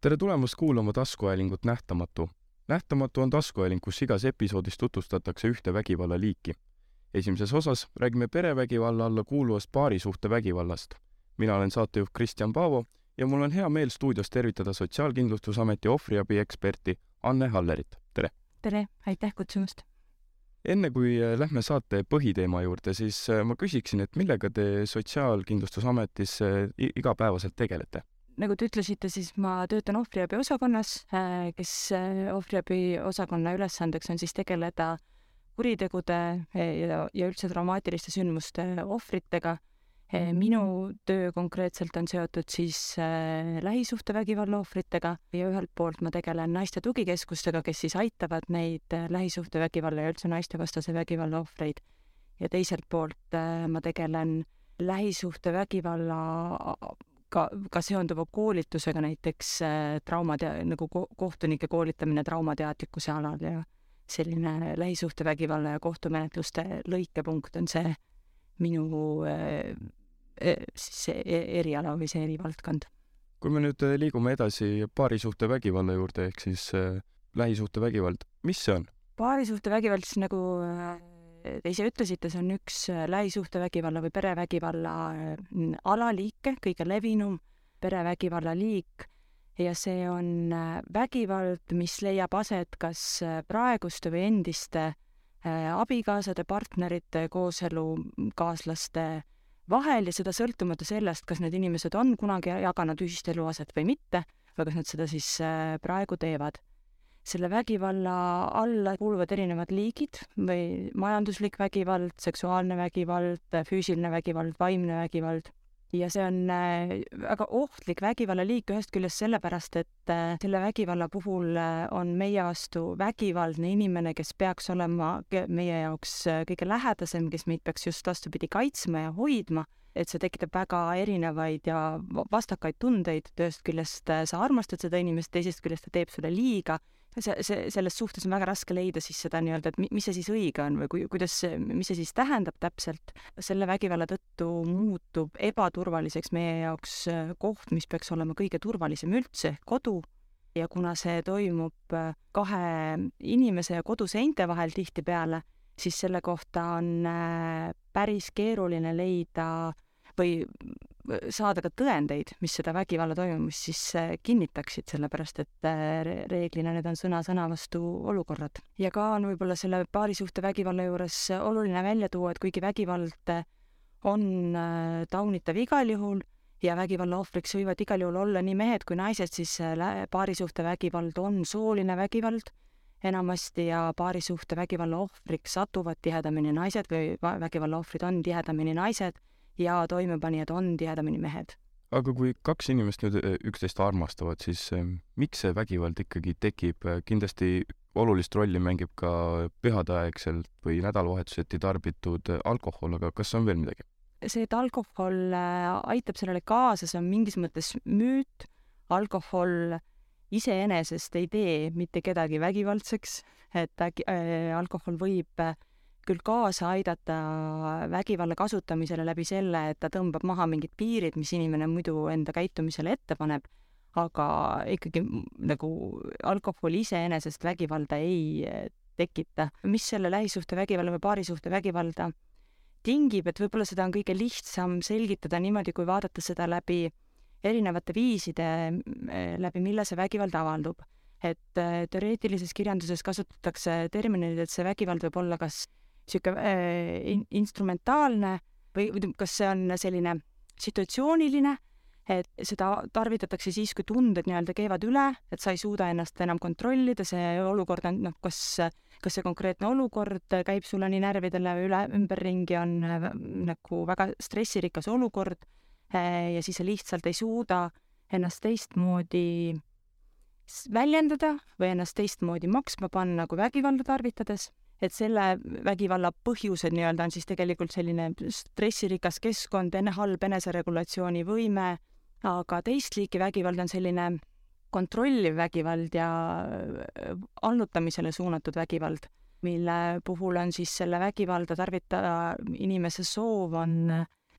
tere tulemast kuulama taskuhäälingut Nähtamatu. nähtamatu on taskuhääling, kus igas episoodis tutvustatakse ühte vägivallaliiki. esimeses osas räägime perevägivalla alla kuuluvast paarisuhtevägivallast. mina olen saatejuht Kristjan Paavo ja mul on hea meel stuudios tervitada Sotsiaalkindlustusameti ohvriabi eksperti Anne Hallerit, tere! tere, aitäh kutsumast! enne kui äh, lähme saate põhiteema juurde, siis äh, ma küsiksin, et millega te Sotsiaalkindlustusametis äh, igapäevaselt tegelete? Nagu te ütlesite, siis ma töötan ohvriabi osakonnas, kes ohvriabi osakonna ülesandeks on siis tegeleda kuritegude ja, ja üldse traumaatiliste sündmuste ohvritega. minu töö konkreetselt on seotud siis lähisuhtevägivalla ohvritega ja ühelt poolt ma tegelen naiste tugikeskustega, kes siis aitavad neid lähisuhtevägivalla ja üldse naistevastase vägivalla ohvreid. ja teiselt poolt ma tegelen lähisuhtevägivalla ka, ka seonduva koolitusega, näiteks äh, traumatea-, nagu ko kohtunike koolitamine traumateadlikkuse alal ja selline lähisuhtevägivalla ja kohtumenetluste lõikepunkt on see minu äh, e, siis see e, eriala või see erivaldkond. kui me nüüd äh, liigume edasi paarisuhtevägivalla juurde, ehk siis äh, lähisuhtevägivald, mis see on? paarisuhtevägivald siis nagu äh, te ise ütlesite, see on üks äh, lähisuhtevägivalla või perevägivalla äh, alaliike, kõige levinum perevägivalla liik. Ja see on äh, vägivald, mis leiab aset kas praeguste või endiste abikaasade, partnerite, kooselukaaslaste vahel ja seda sõltumata sellest, kas need inimesed on kunagi jaganud ühist eluaset või mitte, või kas nad seda siis praegu teevad selle vägivalla alla kuuluvad erinevad liigid või majanduslik vägivald, seksuaalne vägivald, füüsiline vägivald, vaimne vägivald. Ja see on äh, väga ohtlik vägivallaliik ühest küljest sellepärast, et äh, selle vägivalla puhul äh, on meie vastu vägivaldne inimene, kes peaks olema meie jaoks kõige lähedasem, kes meid peaks just vastupidi kaitsma ja hoidma, et see tekitab väga erinevaid ja vastakaid tundeid, ühest küljest sa armastad seda inimest, teisest küljest ta teeb sulle liiga see, see, selles suhtes on väga raske leida siis seda nii-öelda, et mis see siis õige on või kui, kuidas mis see siis tähendab täpselt. selle vägivalla tõttu muutub ebaturvaliseks meie jaoks äh, koht, mis peaks olema kõige turvalisem üldse, kodu, ja kuna see toimub äh, kahe inimese ja koduseinte vahel tihtipeale, siis selle kohta on äh, päris keeruline leida või saada ka tõendeid, mis seda vägivalla toimumist siis äh, kinnitaksid, sellepärast et äh, reeglina need on sõna sõna vastu olukorrad. ja ka on võib-olla selle paarisuhte vägivalla juures oluline välja tuua, et kuigi vägivald on äh, taunitav igal juhul ja vägivalla ohvriks võivad igal juhul olla nii mehed kui naised, siis paarisuhte vägivald on sooline vägivald enamasti ja paarisuhte vägivalla ohvriks satuvad tihedamini naised või vägivalla ohvrid on tihedamini naised ja toimepanijad on tihedamini mehed. aga kui kaks inimest nüüd äh, üksteist armastavad, siis äh, miks see vägivald ikkagi tekib? kindlasti olulist rolli mängib ka pühadeaegselt või nädalavahetuseti tarbitud alkohol, aga kas on veel midagi? see, et alkohol aitab sellele kaasa, see on mingis mõttes müüt, alkohol iseenesest ei tee mitte kedagi vägivaldseks, et äkki äh, alkohol võib äh, küll kaasa aidata vägivalla kasutamisele läbi selle, et ta tõmbab maha mingid piirid, mis inimene muidu enda käitumisele ette paneb, aga ikkagi nagu alkohol iseenesest vägivalda ei eh, tekita. mis selle lähisuhtevägivalla või paarisuhte vägivalda tingib, et võib-olla seda on kõige lihtsam selgitada niimoodi, kui vaadata seda läbi erinevate viiside, eh, läbi mille see vägivald avaldub. et eh, teoreetilises kirjanduses kasutatakse terminit, et see vägivald võib olla kas niisugune äh, in, instrumentaalne või, või kas see on selline situatsiooniline, et seda tarvitatakse siis, kui tunded nii-öelda käivad üle, et sa ei suuda ennast enam kontrollida, see olukord on noh, kas, kas see konkreetne olukord käib sulle nii närvidele üle, ümberringi, on äh, nagu väga stressirikas olukord äh, ja siis sa lihtsalt ei suuda ennast teistmoodi väljendada või ennast teistmoodi maksma panna kui vägivalda tarvitades et selle vägivalla põhjused nii-öelda on siis tegelikult selline stressirikas keskkond, enne halb eneseregulatsiooni võime, aga teist liiki vägivald on selline kontrolliv vägivald ja äh, allutamisele suunatud vägivald, mille puhul on siis selle vägivalda tarvitada inimese soov on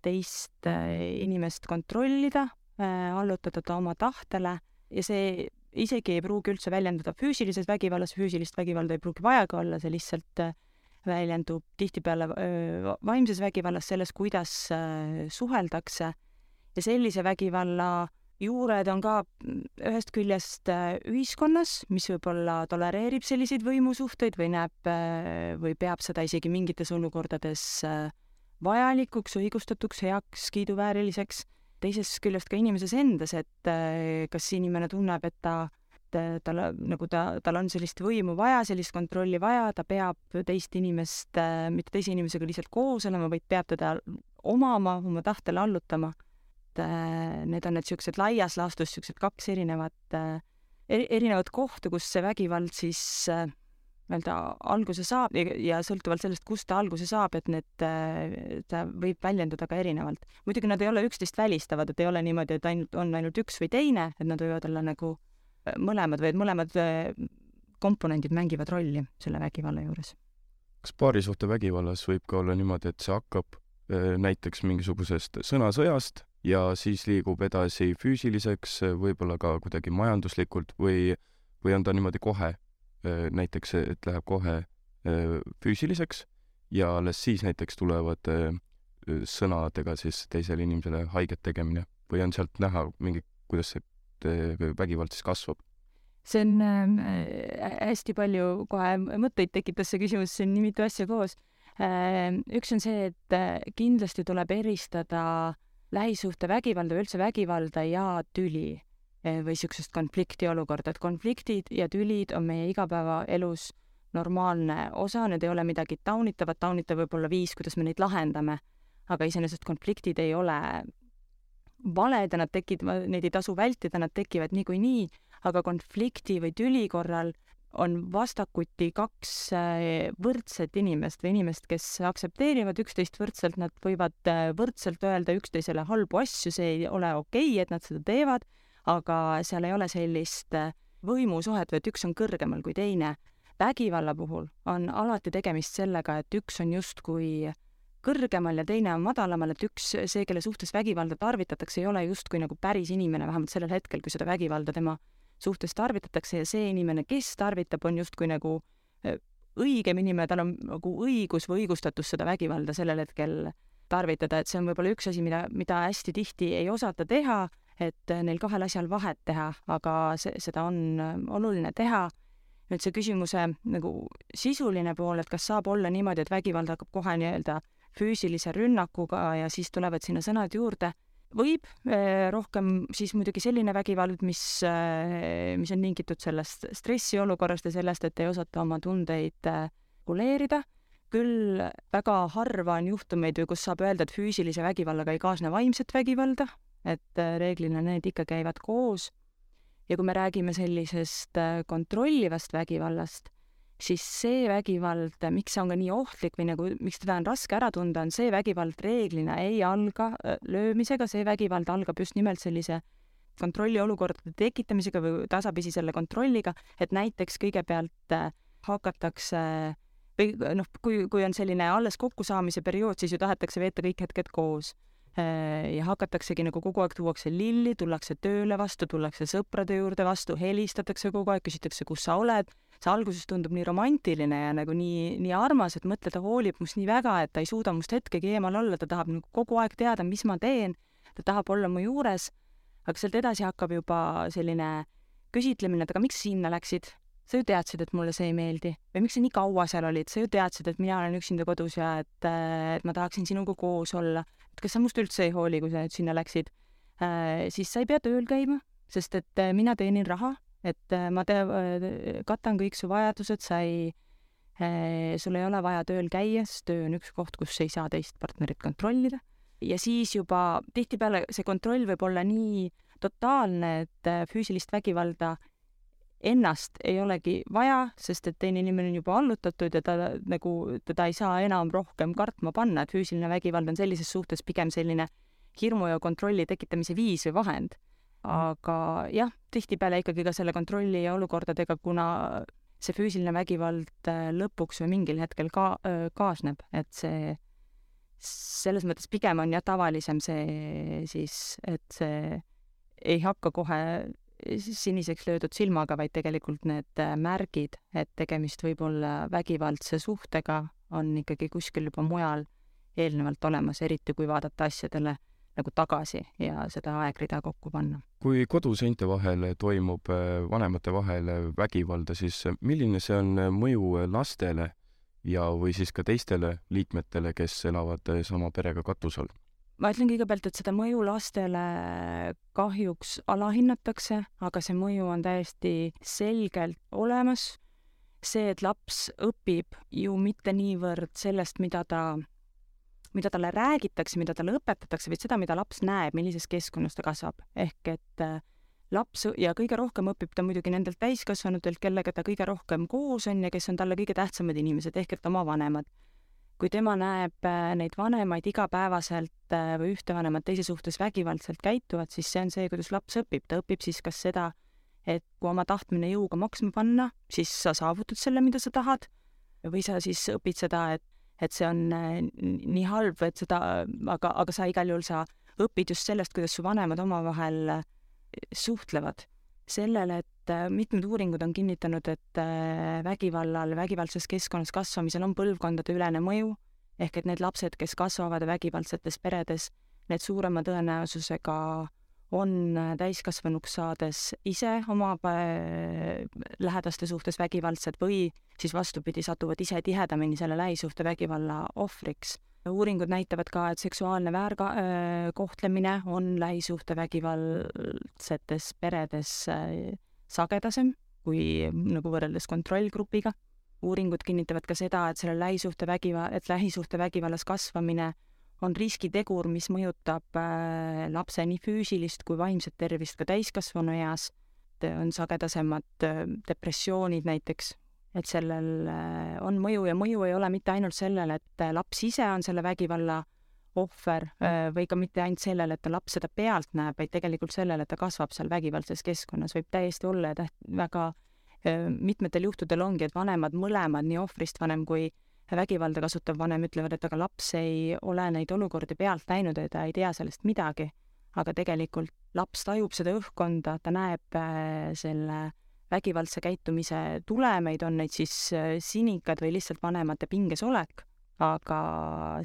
teist äh, inimest kontrollida, äh, allutada ta oma tahtele ja see isegi ei pruugi üldse väljenduda füüsilises vägivallas, füüsilist vägivalda ei pruugi vajagi olla, see lihtsalt äh, väljendub tihtipeale äh, vaimses vägivallas, selles, kuidas äh, suheldakse. Ja sellise vägivalla juured on ka mm, ühest küljest ühiskonnas, mis võib-olla tolereerib selliseid võimusuhteid või näeb või peab seda isegi mingites olukordades vajalikuks, õigustatuks, heaks, kiiduvääriliseks teisest küljest ka inimeses endas, et äh, kas inimene tunneb, et ta, tal nagu ta, tal on sellist võimu vaja, sellist kontrolli vaja, ta peab teist inimest, äh, mitte teise inimesega lihtsalt koos olema, vaid peab teda omama, oma tahtele allutama. et äh, need on need niisugused laias laastus niisugused kaks erinevat, erinevat kohta, kus see vägivald siis nii-öelda alguse saab ja, ja sõltuvalt sellest, kust ta alguse saab, et need, ta võib väljenduda ka erinevalt. muidugi nad ei ole üksteist välistavad, et ei ole niimoodi, et ainult, on ainult üks või teine, et nad võivad olla nagu äh, mõlemad või et mõlemad äh, komponendid mängivad rolli selle vägivalla juures. kas paarisuhte vägivallas võib ka olla niimoodi, et see hakkab äh, näiteks mingisugusest sõnasõjast ja siis liigub edasi füüsiliseks, võib-olla ka kuidagi majanduslikult või, või on ta niimoodi kohe Äh, näiteks, et läheb kohe äh, füüsiliseks ja alles siis näiteks tulevad äh, sõnadega siis teisele inimesele haiget tegemine või on sealt näha mingi, kuidas see vägivald siis kasvab? see on äh, hästi palju kohe mõtteid tekitas see küsimus, siin nii mitu asja koos äh,. üks on see, et kindlasti tuleb eristada lähisuhtevägivalda või üldse vägivalda ja tüli või niisugusest konfliktiolukorda, et konfliktid ja tülid on meie igapäevaelus normaalne osa, need ei ole midagi taunitavat, taunitav võib olla viis, kuidas me neid lahendame, aga iseenesest konfliktid ei ole valed ja nad tekivad, neid ei tasu vältida, nad tekivad niikuinii, aga konflikti või tüli korral on vastakuti kaks eh, võrdset inimest või inimest, kes aktsepteerivad üksteist võrdselt, nad võivad eh, võrdselt öelda üksteisele halbu asju, see ei ole okei okay,, et nad seda teevad aga seal ei ole sellist äh, võimusuhet või et üks on kõrgemal kui teine. vägivalla puhul on alati tegemist sellega, et üks on justkui kõrgemal ja teine on madalamal, et üks, see, kelle suhtes vägivalda tarvitatakse, ei ole justkui nagu päris inimene, vähemalt sellel hetkel, kui seda vägivalda tema suhtes tarvitatakse ja see inimene, kes tarvitab, on justkui nagu äh, õigem inimene, tal on nagu õigus või õigustatus seda vägivalda sellel hetkel tarvitada, et see on võib-olla üks asi, mida, mida hästi tihti ei osata teha et neil kahel asjal vahet teha, aga see, seda on äh, oluline teha. nüüd see küsimuse nagu sisuline pool, et kas saab olla niimoodi, et vägivald hakkab kohe nii-öelda füüsilise rünnakuga ja siis tulevad sinna sõnad juurde, võib, äh, rohkem siis muidugi selline vägivald, mis, äh, mis on tingitud sellest stressiolukorrast ja sellest, et ei osata oma tundeid reguleerida. Küll väga harva on juhtumeid, kus saab öelda, et füüsilise vägivallaga ei kaasne vaimset vägivalda, et äh, reeglina need ikka käivad koos. ja kui me räägime sellisest äh, kontrollivast vägivallast, siis see vägivald, miks see on ka nii ohtlik või nagu, miks teda on raske ära tunda, on see vägivald reeglina ei alga äh, löömisega, see vägivald algab just nimelt sellise kontrolliolukordade tekitamisega või tasapisi selle kontrolliga, et näiteks kõigepealt hakatakse või noh, kui, kui on selline alles kokkusaamise periood, siis ju tahetakse veeta kõik hetked koos Äh, ja hakataksegi nagu kogu aeg tuuakse lilli, tullakse tööle vastu, tullakse sõprade juurde vastu, helistatakse kogu aeg, küsitakse, kus sa oled. see alguses tundub nii romantiline ja nagu nii, nii armas, et mõtle, ta hoolib must nii väga, et ta ei suuda must hetkegi eemal olla, ta tahab nagu kogu aeg teada, mis ma teen. ta tahab olla mu juures. aga sealt edasi hakkab juba selline küsitlemine, et aga miks sinna läksid? Sa ju teadsid, et mulle see ei meeldi või miks sa nii kaua seal olid, sa ju teadsid, et mina olen üksinda kodus ja et, äh, et ma tahaksin sinuga koos olla. et kas sa must üldse ei hooli, kui sa nüüd sinna läksid äh,? siis sa ei pea tööl käima, sest et äh, mina teenin raha, et äh, ma te-, katan kõik su vajadused, sa ei äh,, sul ei ole vaja tööl käia, sest töö on üks koht, kus ei saa teist partnerit kontrollida. ja siis juba tihtipeale see kontroll võib olla nii totaalne, et füüsilist vägivalda ennast ei olegi vaja, sest et teine inimene on juba allutatud ja ta nagu, teda ei saa enam rohkem kartma panna, et füüsiline vägivald on sellises suhtes pigem selline hirmu ja kontrolli tekitamise viis või vahend. aga jah, tihtipeale ikkagi ka selle kontrolli ja olukordadega, kuna see füüsiline vägivald äh, lõpuks või mingil hetkel ka äh, kaasneb, et see selles mõttes pigem on jah tavalisem see siis, et see ei hakka kohe siniseks löödud silmaga, vaid tegelikult need märgid, et tegemist võib olla vägivaldse suhtega, on ikkagi kuskil juba mujal eelnevalt olemas, eriti kui vaadata asjadele nagu tagasi ja seda aegrida kokku panna. kui koduseinte vahel toimub äh, vanemate vahel vägivalda, siis milline see on mõju lastele ja, või siis ka teistele liikmetele, kes elavad sama perega katuse all? Ma ütlen kõigepealt, et seda mõju lastele kahjuks alahinnatakse, aga see mõju on täiesti selgelt olemas. see, et laps õpib ju mitte niivõrd sellest, mida ta mida talle räägitakse, mida talle õpetatakse, vaid seda, mida laps näeb, millises keskkonnas ta kasvab. ehk et äh, laps ja kõige rohkem õpib ta muidugi nendelt täiskasvanutelt, kellega ta kõige rohkem koos on ja kes on talle kõige tähtsamad inimesed, ehk et oma vanemad. Kui tema näeb äh, neid vanemaid igapäevaselt äh, või ühte vanemat teise suhtes vägivaldselt käituvat, siis see on see, kuidas laps õpib. ta õpib siis kas seda, et kui oma tahtmine jõuga maksma panna, siis sa saavutad selle, mida sa tahad, või sa siis õpid seda, et et see on äh, nii halb, et seda, aga, aga sa igal juhul, sa õpid just sellest, kuidas su vanemad omavahel suhtlevad. Sellele, et äh, mitmed uuringud on kinnitanud, et vägivallal, vägivaldses keskkonnas kasvamisel on põlvkondadeülene mõju, ehk et need lapsed, kes kasvavad vägivaldsetes peredes, need suurema tõenäosusega on täiskasvanuks saades ise oma lähedaste suhtes vägivaldsed või siis vastupidi, satuvad ise tihedamini selle lähisuhtevägivalla ohvriks. Uuringud näitavad ka, et seksuaalne väärkohtlemine on lähisuhtevägivaldsetes peredes sagedasem kui nagu võrreldes kontrollgrupiga. uuringud kinnitavad ka seda, et selle lähisuhtevägiva-, et lähisuhtevägivallas kasvamine on riskitegur, mis mõjutab lapse nii füüsilist kui vaimset tervist ka täiskasvanueas. on sagedasemad depressioonid näiteks et sellel äh, on mõju ja mõju ei ole mitte ainult sellele, et äh, laps ise on selle vägivalla ohver äh, või ka mitte ainult sellele, et ta laps seda pealt näeb, vaid tegelikult sellele, et ta kasvab seal vägivaldses keskkonnas, võib täiesti olla ja täht-, väga mitmetel juhtudel ongi, et vanemad mõlemad, nii ohvrist vanem kui vägivalda kasutav vanem ütlevad, et aga laps ei ole neid olukordi pealt näinud ja ta ei tea sellest midagi. aga tegelikult laps tajub seda õhkkonda, ta näeb selle vägivaldse käitumise tulemeid, on neid siis äh, sinikad või lihtsalt vanemate pinges olek, aga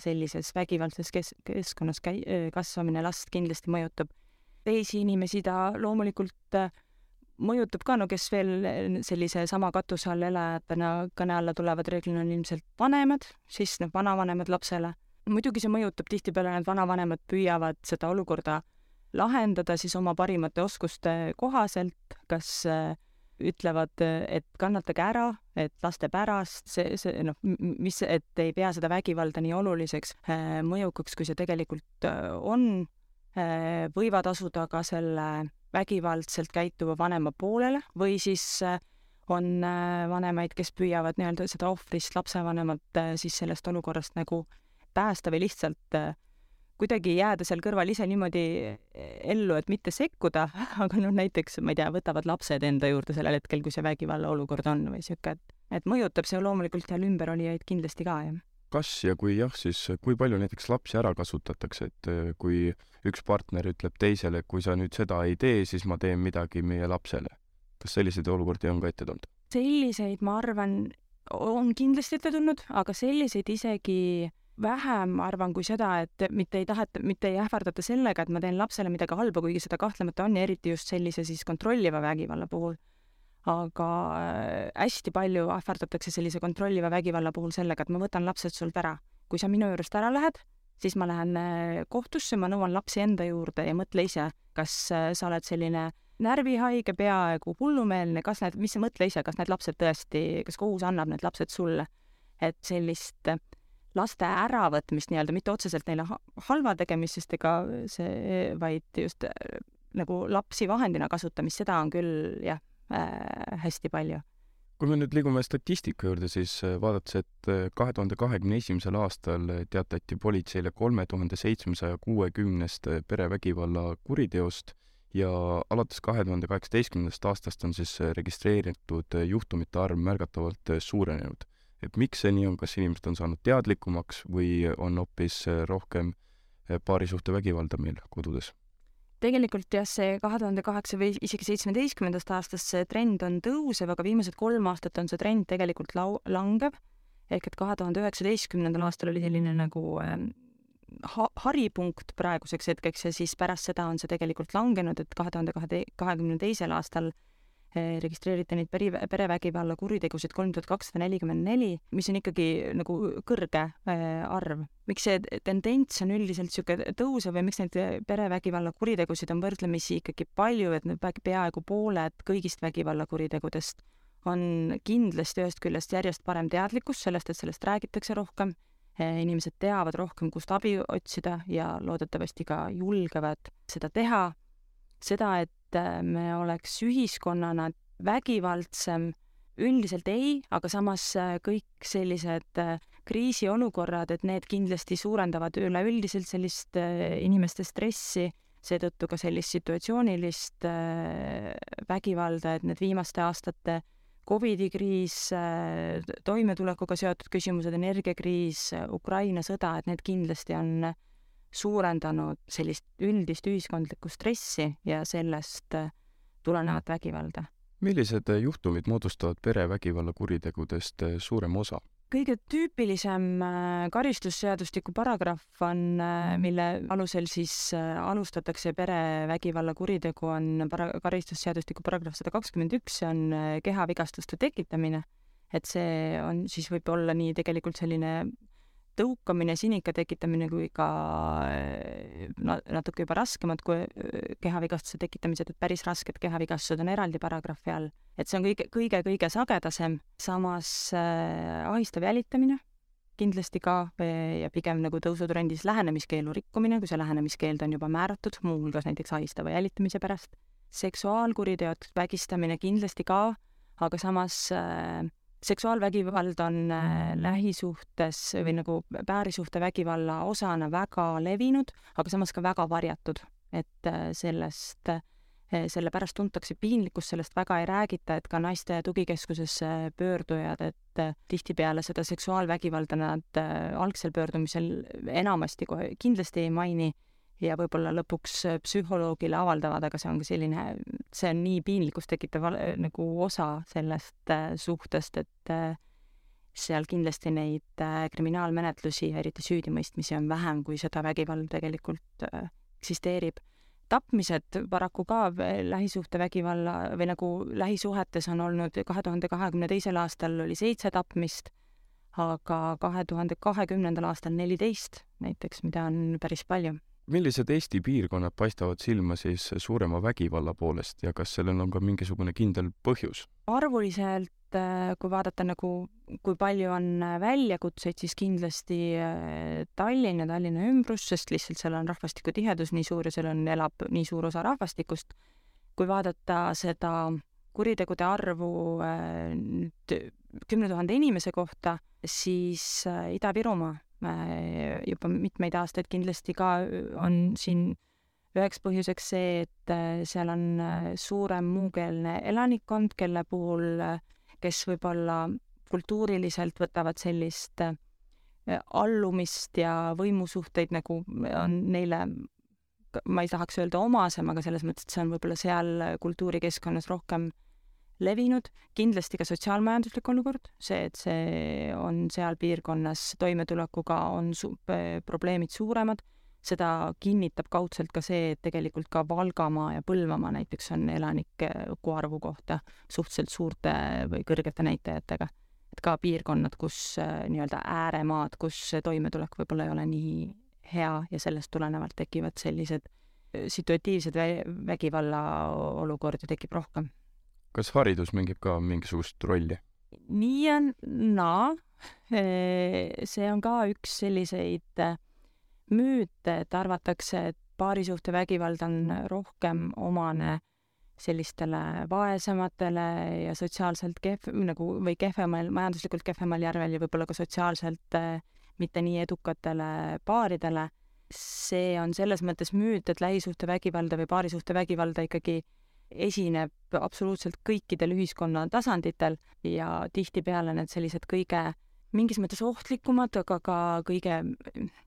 sellises vägivaldses kes-, keskkonnas käi-, äh, kasvamine last kindlasti mõjutab. teisi inimesi ta loomulikult äh, mõjutab ka, no kes veel sellise sama katuse all elajatena kõne alla tulevad, reeglina on ilmselt vanemad, siis noh, vanavanemad lapsele. muidugi see mõjutab, tihtipeale need vanavanemad püüavad seda olukorda lahendada siis oma parimate oskuste kohaselt, kas äh, ütlevad, et kannatage ära, et laste pärast, see, see noh, mis, et ei pea seda vägivalda nii oluliseks äh, mõjukaks, kui see tegelikult äh, on, äh, võivad asuda ka selle vägivaldselt käituva vanema poolele või siis on vanemaid, kes püüavad nii-öelda seda ohvrist lapsevanemat siis sellest olukorrast nagu päästa või lihtsalt kuidagi jääda seal kõrval ise niimoodi ellu, et mitte sekkuda, aga noh, näiteks ma ei tea, võtavad lapsed enda juurde sellel hetkel, kui see vägivalla olukord on või sihuke, et, et mõjutab see loomulikult seal ümberolijaid kindlasti ka, jah. kas ja kui jah, siis kui palju näiteks lapsi ära kasutatakse, et eh, kui üks partner ütleb teisele, kui sa nüüd seda ei tee, siis ma teen midagi meie lapsele. kas selliseid olukordi on ka ette tulnud? selliseid, ma arvan, on kindlasti ette tulnud, aga selliseid isegi vähem arvan kui seda, et mitte ei taheta, mitte ei ähvardata sellega, et ma teen lapsele midagi halba, kuigi seda kahtlemata on ja eriti just sellise siis kontrolliva vägivalla puhul. aga äh, hästi palju ähvardatakse sellise kontrolliva vägivalla puhul sellega, et ma võtan lapsed sult ära. kui sa minu juurest ära lähed, siis ma lähen äh, kohtusse, ma nõuan lapsi enda juurde ja mõtle ise, kas äh, sa oled selline närvihaige, peaaegu hullumeelne, kas need, mis sa mõtle ise, kas need lapsed tõesti, kas kohus annab need lapsed sulle? et sellist laste äravõtmist nii-öelda, mitte otseselt neile halva tegemist, sest ega see, vaid just äh, nagu lapsi vahendina kasutamist, seda on küll jah äh,, hästi palju. kui me nüüd liigume statistika juurde, siis äh, vaadates, et äh, kahe tuhande kahekümne esimesel aastal teatati politseile kolme tuhande seitsmesaja kuuekümnest perevägivalla kuriteost ja alates kahe tuhande kaheksateistkümnendast aastast on siis registreeritud juhtumite arv märgatavalt suurenenud et miks see nii on, kas inimesed on saanud teadlikumaks või on hoopis äh, rohkem äh, paarisuhtevägivalda meil kodudes? tegelikult jah, see kahe tuhande kaheksa või isegi seitsmeteistkümnendast aastast see trend on tõusev, aga viimased kolm aastat on see trend tegelikult lau-, langev. ehk et kahe tuhande üheksateistkümnendal aastal oli selline nagu äh, ha-, haripunkt praeguseks hetkeks ja siis pärast seda on see tegelikult langenud, et kahe tuhande kahe, kahekümne teisel aastal Eh, registreeriti neid peri, perevägivalla kuritegusid kolm tuhat kakssada nelikümmend neli, mis on ikkagi nagu kõrge eh, arv. miks see tendents on üldiselt niisugune tõusev või miks neid perevägivalla kuritegusid on võrdlemisi ikkagi palju, et peaaegu pooled kõigist vägivallakuritegudest on kindlasti ühest küljest järjest parem teadlikkus sellest, et sellest räägitakse rohkem, eh, inimesed teavad rohkem, kust abi otsida ja loodetavasti ka julgevad seda teha, seda, et et me oleks ühiskonnana vägivaldsem, üldiselt ei, aga samas äh, kõik sellised äh, kriisiolukorrad, et need kindlasti suurendavad üleüldiselt sellist äh, inimeste stressi, seetõttu ka sellist situatsioonilist vägivalda, et need viimaste aastate Covidi kriis, toimetulekuga seotud küsimused, energiakriis, Ukraina sõda, et need kindlasti on suurendanud sellist üldist ühiskondlikku stressi ja sellest äh, tulenevat vägivalda. millised äh, juhtumid moodustavad perevägivalla kuritegudest äh, suurema osa? kõige tüüpilisem karistusseadustiku paragrahv on, mille alusel siis alustatakse perevägivalla kuritegu, on para-, karistusseadustiku paragrahv sada kakskümmend üks, see on kehavigastuste tekitamine. et see on siis võib olla nii tegelikult selline tõukamine, sinika tekitamine kui ka eh, natuke juba raskemad kui eh, kehavigastuse tekitamised, et päris rasked kehavigastused on eraldi paragrahvi all. et see on kõige, kõige-kõige sagedasem, samas äh, ahistav jälitamine kindlasti ka ja pigem nagu tõusutrendis lähenemiskeelu rikkumine, kui see lähenemiskeeld on juba määratud, muuhulgas näiteks ahistava jälitamise pärast. seksuaalkuriteod, vägistamine kindlasti ka, aga samas äh, seksuaalvägivald on äh, lähisuhtes või nagu päärisuhte vägivalla osana väga levinud, aga samas ka väga varjatud, et äh, sellest, äh, sellepärast tuntakse piinlikkust, sellest väga ei räägita, et ka naiste tugikeskusesse pöördujad, et tihtipeale seda seksuaalvägivalda nad algsel pöördumisel enamasti kohe kindlasti ei maini ja võib-olla lõpuks äh, psühholoogile avaldavad, aga see on ka selline, see on nii piinlikkust tekitav nagu osa sellest äh, suhtest, et äh, seal kindlasti neid kriminaalmenetlusi ja eriti süüdimõistmisi on vähem, kui seda vägivald tegelikult eksisteerib. tapmised paraku ka lähisuhtevägivalla või nagu lähisuhetes on olnud kahe tuhande kahekümne teisel aastal oli seitse tapmist, aga kahe tuhande kahekümnendal aastal neliteist näiteks, mida on päris palju millised Eesti piirkonnad paistavad silma siis suurema vägivalla poolest ja kas sellel on ka mingisugune kindel põhjus? arvuliselt, äh, kui vaadata nagu, kui palju on äh, väljakutseid, siis kindlasti äh, Tallinn ja Tallinna ümbrus, sest lihtsalt seal on rahvastiku tihedus nii suur ja seal on, elab nii suur osa rahvastikust. kui vaadata seda kuritegude arvu nüüd kümne tuhande inimese kohta, siis Ida-Virumaa juba mitmeid aastaid kindlasti ka on siin üheks põhjuseks see, et äh, seal on äh, suurem muukeelne elanikkond, kelle puhul, kes võib-olla kultuuriliselt võtavad sellist allumist ja võimusuhteid nagu on neile, ma ei tahaks öelda omasem, aga selles mõttes, et see on võib-olla seal kultuurikeskkonnas rohkem levinud, kindlasti ka sotsiaalmajanduslik olukord, see, et see on seal piirkonnas toimetulekuga on su-, probleemid suuremad, seda kinnitab kaudselt ka see, et tegelikult ka Valgamaa ja Põlvamaa näiteks on elaniku arvu kohta suhteliselt suurte või kõrgete näitajatega. et ka piirkonnad, kus nii-öelda ääremaad, kus toimetulek võib-olla ei ole nii hea ja sellest tulenevalt tekivad sellised situatiivsed vä-, vägivalla olukordi tekib rohkem kas haridus mängib ka mingisugust rolli? nii ja naa. see on ka üks selliseid äh, müüte, et arvatakse, et paarisuhtevägivald on rohkem omane sellistele vaesematele ja sotsiaalselt kehv, nagu või kehvemal, majanduslikult kehvemal järvel ja võib-olla ka sotsiaalselt äh, mitte nii edukatele paaridele. see on selles mõttes müüt, et lähisuhtevägivalda või paarisuhtevägivalda ikkagi esineb absoluutselt kõikidel ühiskonna tasanditel ja tihtipeale need sellised kõige mingis mõttes ohtlikumad, aga ka kõige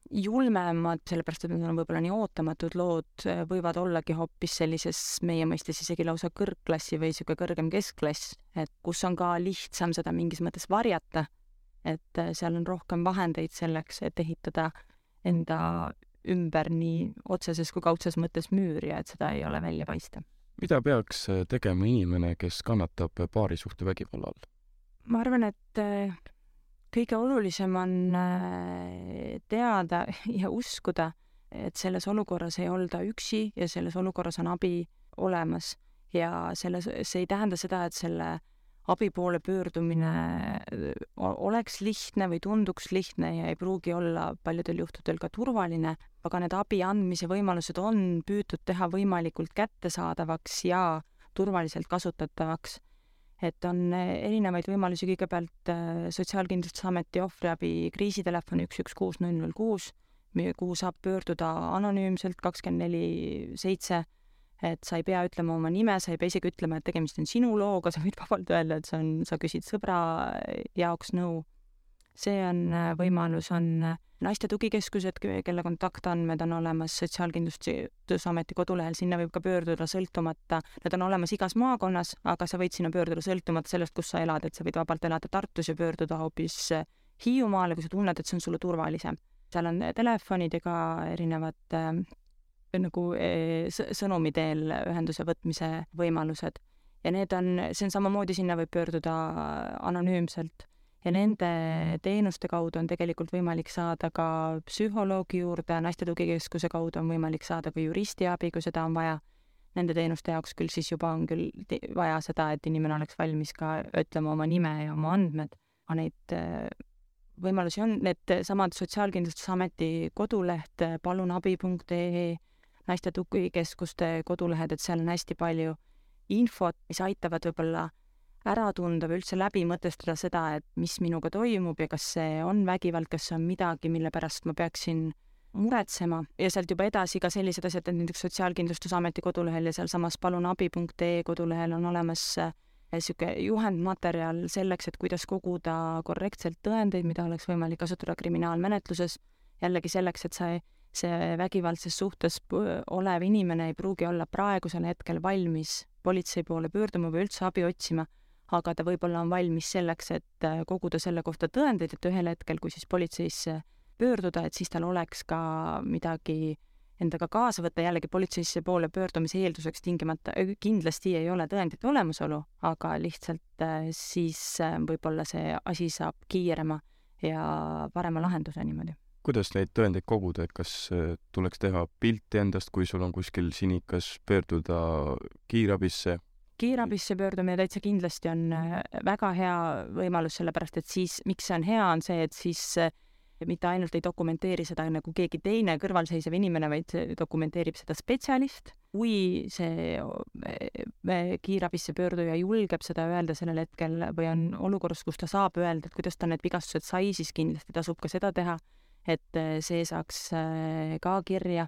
julmemad, sellepärast et need on võib-olla nii ootamatud lood, võivad ollagi hoopis sellises meie mõistes isegi lausa kõrgklassi või niisugune kõrgem keskklass, et kus on ka lihtsam seda mingis mõttes varjata, et seal on rohkem vahendeid selleks, et ehitada enda ümber nii otseses kui kaudses mõttes müür ja et seda ei ole välja paista. Mida peaks tegema inimene, kes kannatab paarisuhtevägivalla all? ma arvan, et kõige olulisem on äh, teada ja uskuda, et selles olukorras ei olda üksi ja selles olukorras on abi olemas ja selles, see ei tähenda seda, et selle abi poole pöördumine oleks lihtne või tunduks lihtne ja ei pruugi olla paljudel juhtudel ka turvaline, aga need abi andmise võimalused on püütud teha võimalikult kättesaadavaks ja turvaliselt kasutatavaks. Et on eh, erinevaid võimalusi, kõigepealt eh, Sotsiaalkindlustusameti ohvriabi kriisitelefon üks, üks, kuus, null, null, kuus, kuhu saab pöörduda anonüümselt kakskümmend neli seitse, et sa ei pea ütlema oma nime, sa ei pea isegi ütlema, et tegemist on sinu looga, sa võid vabalt öelda, et see on, sa küsid sõbra jaoks nõu. see on eh, võimalus, on naiste tugikeskused, kelle kontaktandmed on olemas Sotsiaalkindlustusameti kodulehel, sinna võib ka pöörduda sõltumata, need on olemas igas maakonnas, aga sa võid sinna pöörduda sõltumata sellest, kus sa elad, et sa võid vabalt elada Tartus ja pöörduda hoopis Hiiumaale, kui sa tunned, et see on sulle turvalisem. seal on telefonid ja ka erinevad äh, nagu äh, sõnumi teel ühenduse võtmise võimalused. Ja need on, see on samamoodi, sinna võib pöörduda anonüümselt. Ja nende teenuste kaudu on tegelikult võimalik saada ka psühholoogi juurde, naiste tugikeskuse kaudu on võimalik saada ka juristi abi, kui seda on vaja. Nende teenuste jaoks küll siis juba on küll vaja seda, et inimene oleks valmis ka ütlema oma nime ja oma andmed, aga neid võimalusi on, needsamad Sotsiaalkindlustusameti koduleht palunabi.ee, naiste tugikeskuste kodulehed, et seal on hästi palju infot, mis aitavad võib-olla ära tunda või üldse läbi mõtestada seda, et mis minuga toimub ja kas see on vägivald, kas see on midagi, mille pärast ma peaksin muretsema. Ja sealt juba edasi ka sellised asjad, et näiteks Sotsiaalkindlustusameti kodulehel ja sealsamas palunabi.ee kodulehel on olemas niisugune eh, juhendmaterjal selleks, et kuidas koguda korrektselt tõendeid, mida oleks võimalik kasutada kriminaalmenetluses, jällegi selleks, et see, see vägivaldses suhtes olev inimene ei pruugi olla praegusel hetkel valmis politsei poole pöörduma või üldse abi otsima aga ta võib-olla on valmis selleks, et äh, koguda selle kohta tõendeid, et ühel hetkel, kui siis politseisse pöörduda, et siis tal oleks ka midagi endaga kaasa võtta, jällegi politseisse poole pöördumise eelduseks tingimata äh, kindlasti ei ole tõendite olemasolu, aga lihtsalt äh, siis võib-olla see asi saab kiirema ja parema lahenduse niimoodi. Kuidas neid tõendeid koguda, et kas tuleks teha pilti endast, kui sul on kuskil sinikas, pöörduda kiirabisse kiirabisse pöördumine täitsa kindlasti on äh, väga hea võimalus, sellepärast et siis, miks see on hea, on see, et siis äh, mitte ainult ei dokumenteeri seda nagu keegi teine kõrvalseisev inimene, vaid dokumenteerib seda spetsialist. kui see äh, kiirabisse pöörduja julgeb seda öelda sellel hetkel või on olukorras, kus ta saab öelda, et kuidas ta need vigastused sai, siis kindlasti tasub ka seda teha, et see saaks ka kirja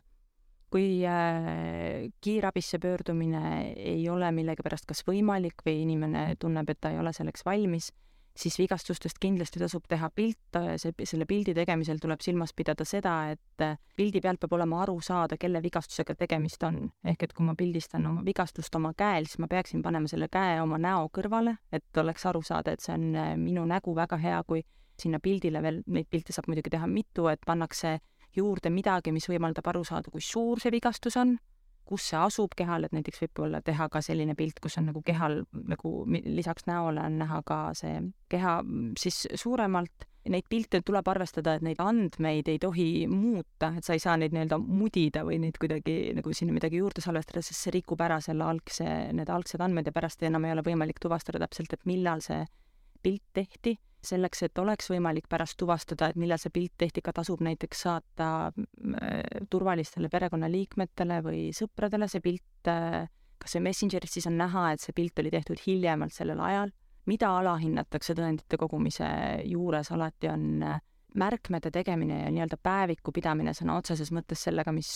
kui äh, kiirabisse pöördumine ei ole millegipärast kas võimalik või inimene tunneb, et ta ei ole selleks valmis, siis vigastustest kindlasti tasub teha pilt, see, selle pildi tegemisel tuleb silmas pidada seda, et äh, pildi pealt peab olema aru saada, kelle vigastusega tegemist on. ehk et kui ma pildistan oma vigastust oma käel, siis ma peaksin panema selle käe oma näo kõrvale, et oleks aru saada, et see on äh, minu nägu, väga hea, kui sinna pildile veel, neid pilte saab muidugi teha mitu, et pannakse juurde midagi, mis võimaldab aru saada, kui suur see vigastus on, kus see asub kehal, et näiteks võib-olla teha ka selline pilt, kus on nagu kehal nagu lisaks näole on näha ka see keha siis suuremalt. Neid pilte tuleb arvestada, et neid andmeid ei tohi muuta, et sa ei saa neid nii-öelda mudida või neid kuidagi nagu sinna midagi juurde salvestada, sest see rikub ära selle algse, need algsed andmed ja pärast enam ei ole võimalik tuvastada täpselt, et millal see pilt tehti selleks, et oleks võimalik pärast tuvastada, et millal see pilt tehti, ka tasub näiteks saata äh, turvalistele perekonnaliikmetele või sõpradele see pilt, äh, kas või Messengeris, siis on näha, et see pilt oli tehtud hiljemalt sellel ajal. mida alahinnatakse tõendite kogumise juures alati on äh, märkmete tegemine ja nii-öelda päeviku pidamine sõna otseses mõttes sellega, mis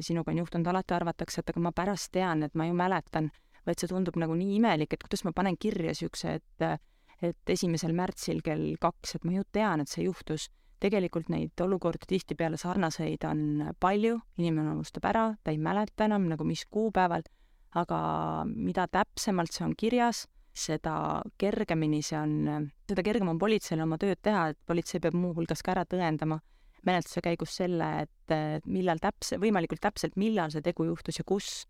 sinuga on juhtunud, alati arvatakse, et aga ma pärast tean, et ma ju mäletan, vaid see tundub nagu nii imelik, et kuidas ma panen kirja niisuguse, et et esimesel märtsil kell kaks, et ma ju tean, et see juhtus. tegelikult neid olukordi tihtipeale sarnaseid on palju, inimene unustab ära, ta ei mäleta enam nagu mis kuupäeval, aga mida täpsemalt see on kirjas, seda kergemini see on, seda kergem on politseil oma tööd teha, et politsei peab muuhulgas ka ära tõendama menetluse käigus selle, et millal täpse, võimalikult täpselt, millal see tegu juhtus ja kus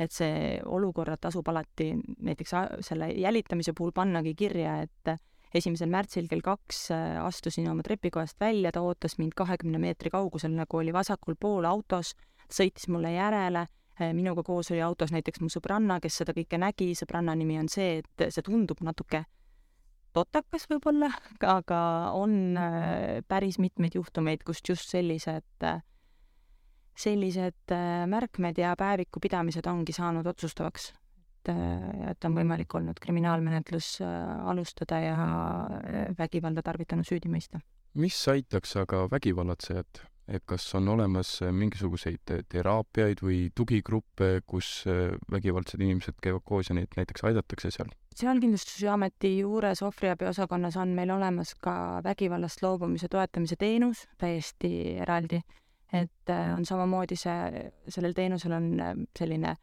et see olukorrad tasub alati näiteks selle jälitamise puhul pannagi kirja, et esimesel märtsil kell kaks äh, astusin oma trepikojast välja, ta ootas mind kahekümne meetri kaugusel, nagu oli vasakul pool autos, sõitis mulle järele, äh, minuga koos oli autos näiteks mu sõbranna, kes seda kõike nägi, sõbranna nimi on see, et see tundub natuke totakas võib-olla, aga on äh, päris mitmeid juhtumeid, kust just sellised sellised äh, märkmed ja päeviku pidamised ongi saanud otsustavaks. et, äh, et on võimalik olnud kriminaalmenetlus äh, alustada ja vägivalda tarvitanud süüdi mõista. mis aitaks aga vägivallatsejat, et kas on olemas mingisuguseid teraapiaid või tugigruppe, kus vägivaldsed inimesed käivad koos ja neid näiteks aidatakse seal? sotsiaalkindlustusameti juures ohvriabiosakonnas on meil olemas ka vägivallast loobumise toetamise teenus täiesti eraldi et äh, on samamoodi see, sellel teenusel on äh, selline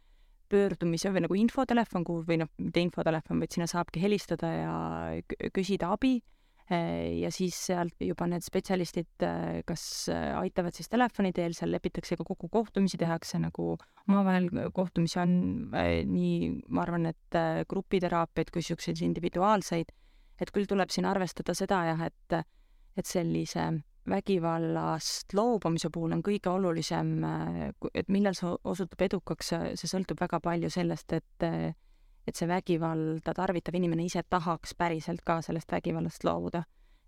pöördumise või nagu infotelefon, kuhu või noh, mitte infotelefon, vaid sinna saabki helistada ja küsida abi äh, ja siis sealt juba need spetsialistid kas aitavad siis telefoni teel, seal lepitakse ka kokku kohtumisi, tehakse nagu omavahel kohtumisi on nii, ma arvan, et grupiteraapiaid kui niisuguseid individuaalseid, et küll tuleb siin arvestada seda jah, et, et sellise vägivallast loobumise puhul on kõige olulisem, et millal see osutub edukaks, see sõltub väga palju sellest, et et see vägivalda tarvitav inimene ise tahaks päriselt ka sellest vägivallast loobuda.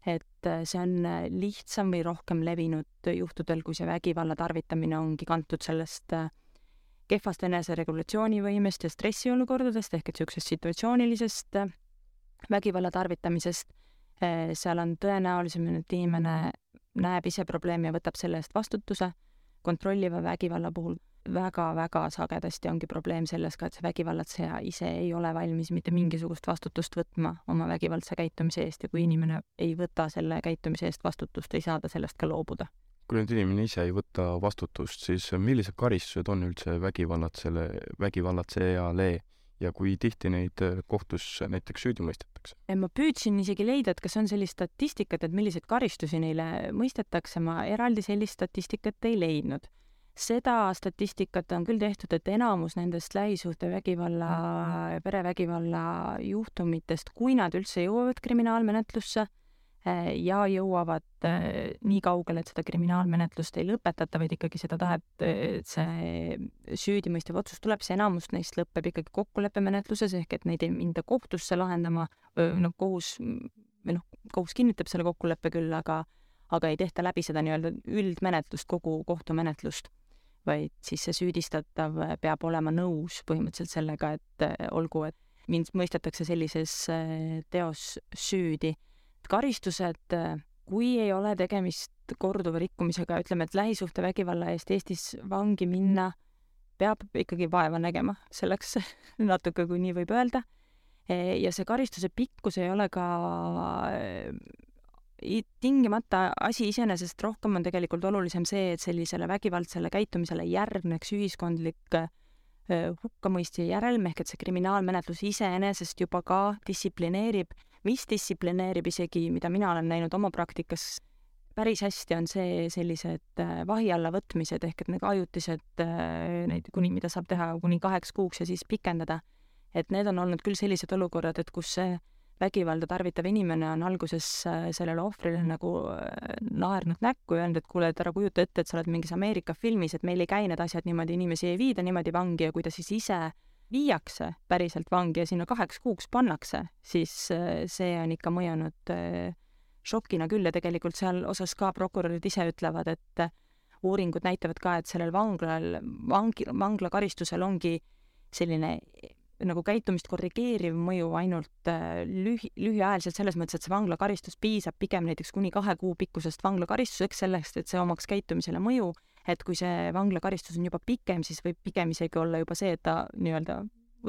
et see on lihtsam või rohkem levinud juhtudel, kui see vägivalla tarvitamine ongi kantud sellest kehvast eneseregulatsioonivõimest ja stressiolukordadest ehk et niisugusest situatsioonilisest vägivalla tarvitamisest, seal on tõenäolisem, et inimene näeb ise probleemi ja võtab selle eest vastutuse. kontrolliva vägivalla puhul väga-väga sagedasti ongi probleem selles ka, et see vägivallatseja ise ei ole valmis mitte mingisugust vastutust võtma oma vägivaldse käitumise eest ja kui inimene ei võta selle käitumise eest vastutust, ei saa ta sellest ka loobuda. kui nüüd inimene ise ei võta vastutust, siis millised karistused on üldse vägivallatsele, vägivallatsejale ja kui tihti neid äh, kohtus näiteks süüdi mõistetakse? ma püüdsin isegi leida, et kas on sellist statistikat, et milliseid karistusi neile mõistetakse, ma eraldi sellist statistikat ei leidnud. seda statistikat on küll tehtud, et enamus nendest lähisuhtevägivalla ja perevägivalla juhtumitest, kui nad üldse jõuavad kriminaalmenetlusse, ja jõuavad äh, nii kaugele, et seda kriminaalmenetlust ei lõpetata, vaid ikkagi seda tahet, et see süüdimõistev otsus tuleb, siis enamus neist lõpeb ikkagi kokkuleppemenetluses, ehk et neid ei minda kohtusse lahendama, noh, kohus või noh, kohus kinnitab selle kokkuleppe küll, aga aga ei tehta läbi seda nii-öelda üldmenetlust, kogu kohtumenetlust, vaid siis see süüdistatav peab olema nõus põhimõtteliselt sellega, et olgu, et mind mõistetakse sellises teos süüdi karistused, kui ei ole tegemist korduva rikkumisega, ütleme, et lähisuhtevägivalla eest Eestis vangi minna peab ikkagi vaeva nägema, selleks natuke, kui nii võib öelda. ja see karistuse pikkus ei ole ka tingimata asi iseenesest, rohkem on tegelikult olulisem see, et sellisele vägivaldsele käitumisele järgneks ühiskondlik hukkamõistja järelm, ehk et see kriminaalmenetlus iseenesest juba ka distsiplineerib mis distsiplineerib isegi, mida mina olen näinud oma praktikas päris hästi, on see sellised äh, vahi alla võtmised ehk et need ajutised, äh, neid kuni, mida saab teha kuni kaheks kuuks ja siis pikendada. et need on olnud küll sellised olukorrad, et kus see vägivalda tarvitav inimene on alguses äh, sellele ohvrile nagu naernud näkku ja öelnud, et kuule, et ära kujuta ette, et sa oled mingis Ameerika filmis, et meil ei käi need asjad niimoodi, inimesi ei viida niimoodi vangi ja kui ta siis ise viiakse päriselt vangi ja sinna kaheks kuuks pannakse, siis äh, see on ikka mõjunud äh, šokina küll ja tegelikult seal osas ka prokurörid ise ütlevad, et äh, uuringud näitavad ka, et sellel vanglal, vangi, vanglakaristusel ongi selline nagu käitumist korrigeeriv mõju ainult lühi, lühiajaliselt selles mõttes, et see vanglakaristus piisab pigem näiteks kuni kahe kuu pikkusest vanglakaristuseks, sellest, et see omaks käitumisele mõju et kui see vanglakaristus on juba pikem, siis võib pigem isegi olla juba see, et ta nii-öelda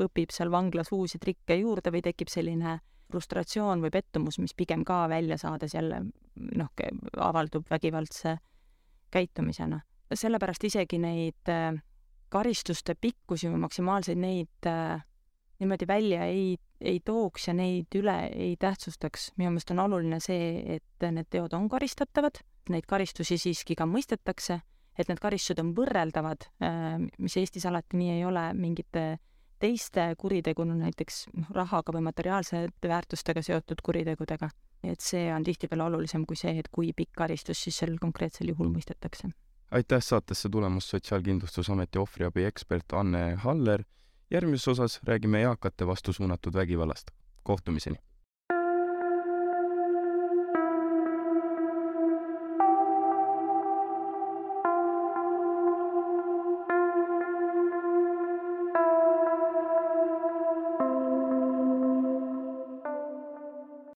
õpib seal vanglas uusi trikke juurde või tekib selline frustratsioon või pettumus, mis pigem ka välja saades jälle noh, avaldub vägivaldse käitumisena. sellepärast isegi neid äh, karistuste pikkusi või maksimaalseid neid äh, niimoodi välja ei, ei tooks ja neid üle ei tähtsustaks. minu meelest on oluline see, et need teod on karistatavad, neid karistusi siiski ka mõistetakse, et need karistused on võrreldavad, äh, mis Eestis alati nii ei ole mingite teiste kuriteguna, näiteks noh, rahaga või materiaalsete väärtustega seotud kuritegudega. et see on tihtipeale olulisem kui see, et kui pikk karistus siis sel konkreetsel juhul mõistetakse. aitäh saatesse tulemast Sotsiaalkindlustusameti ohvriabi ekspert Anne Haller. järgmises osas räägime eakate vastu suunatud vägivallast. kohtumiseni!